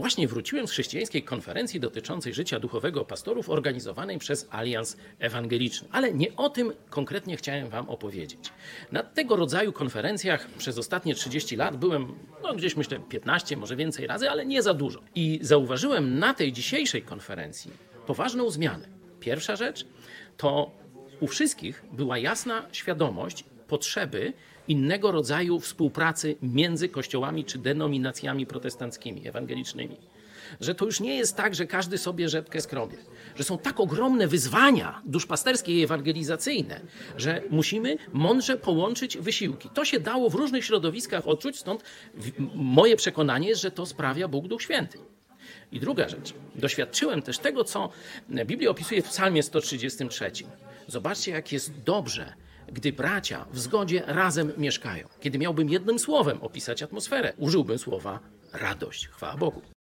Właśnie wróciłem z chrześcijańskiej konferencji dotyczącej życia duchowego pastorów organizowanej przez Alians Ewangeliczny. Ale nie o tym konkretnie chciałem Wam opowiedzieć. Na tego rodzaju konferencjach przez ostatnie 30 lat byłem, no gdzieś myślę 15, może więcej razy, ale nie za dużo. I zauważyłem na tej dzisiejszej konferencji poważną zmianę. Pierwsza rzecz to u wszystkich była jasna świadomość potrzeby innego rodzaju współpracy między kościołami czy denominacjami protestanckimi, ewangelicznymi. Że to już nie jest tak, że każdy sobie rzepkę skrobie. Że są tak ogromne wyzwania duszpasterskie i ewangelizacyjne, że musimy mądrze połączyć wysiłki. To się dało w różnych środowiskach odczuć, stąd moje przekonanie jest, że to sprawia Bóg Duch Święty. I druga rzecz. Doświadczyłem też tego, co Biblia opisuje w Psalmie 133. Zobaczcie, jak jest dobrze, gdy bracia w zgodzie razem mieszkają. Kiedy miałbym jednym słowem opisać atmosferę, użyłbym słowa radość. Chwała Bogu.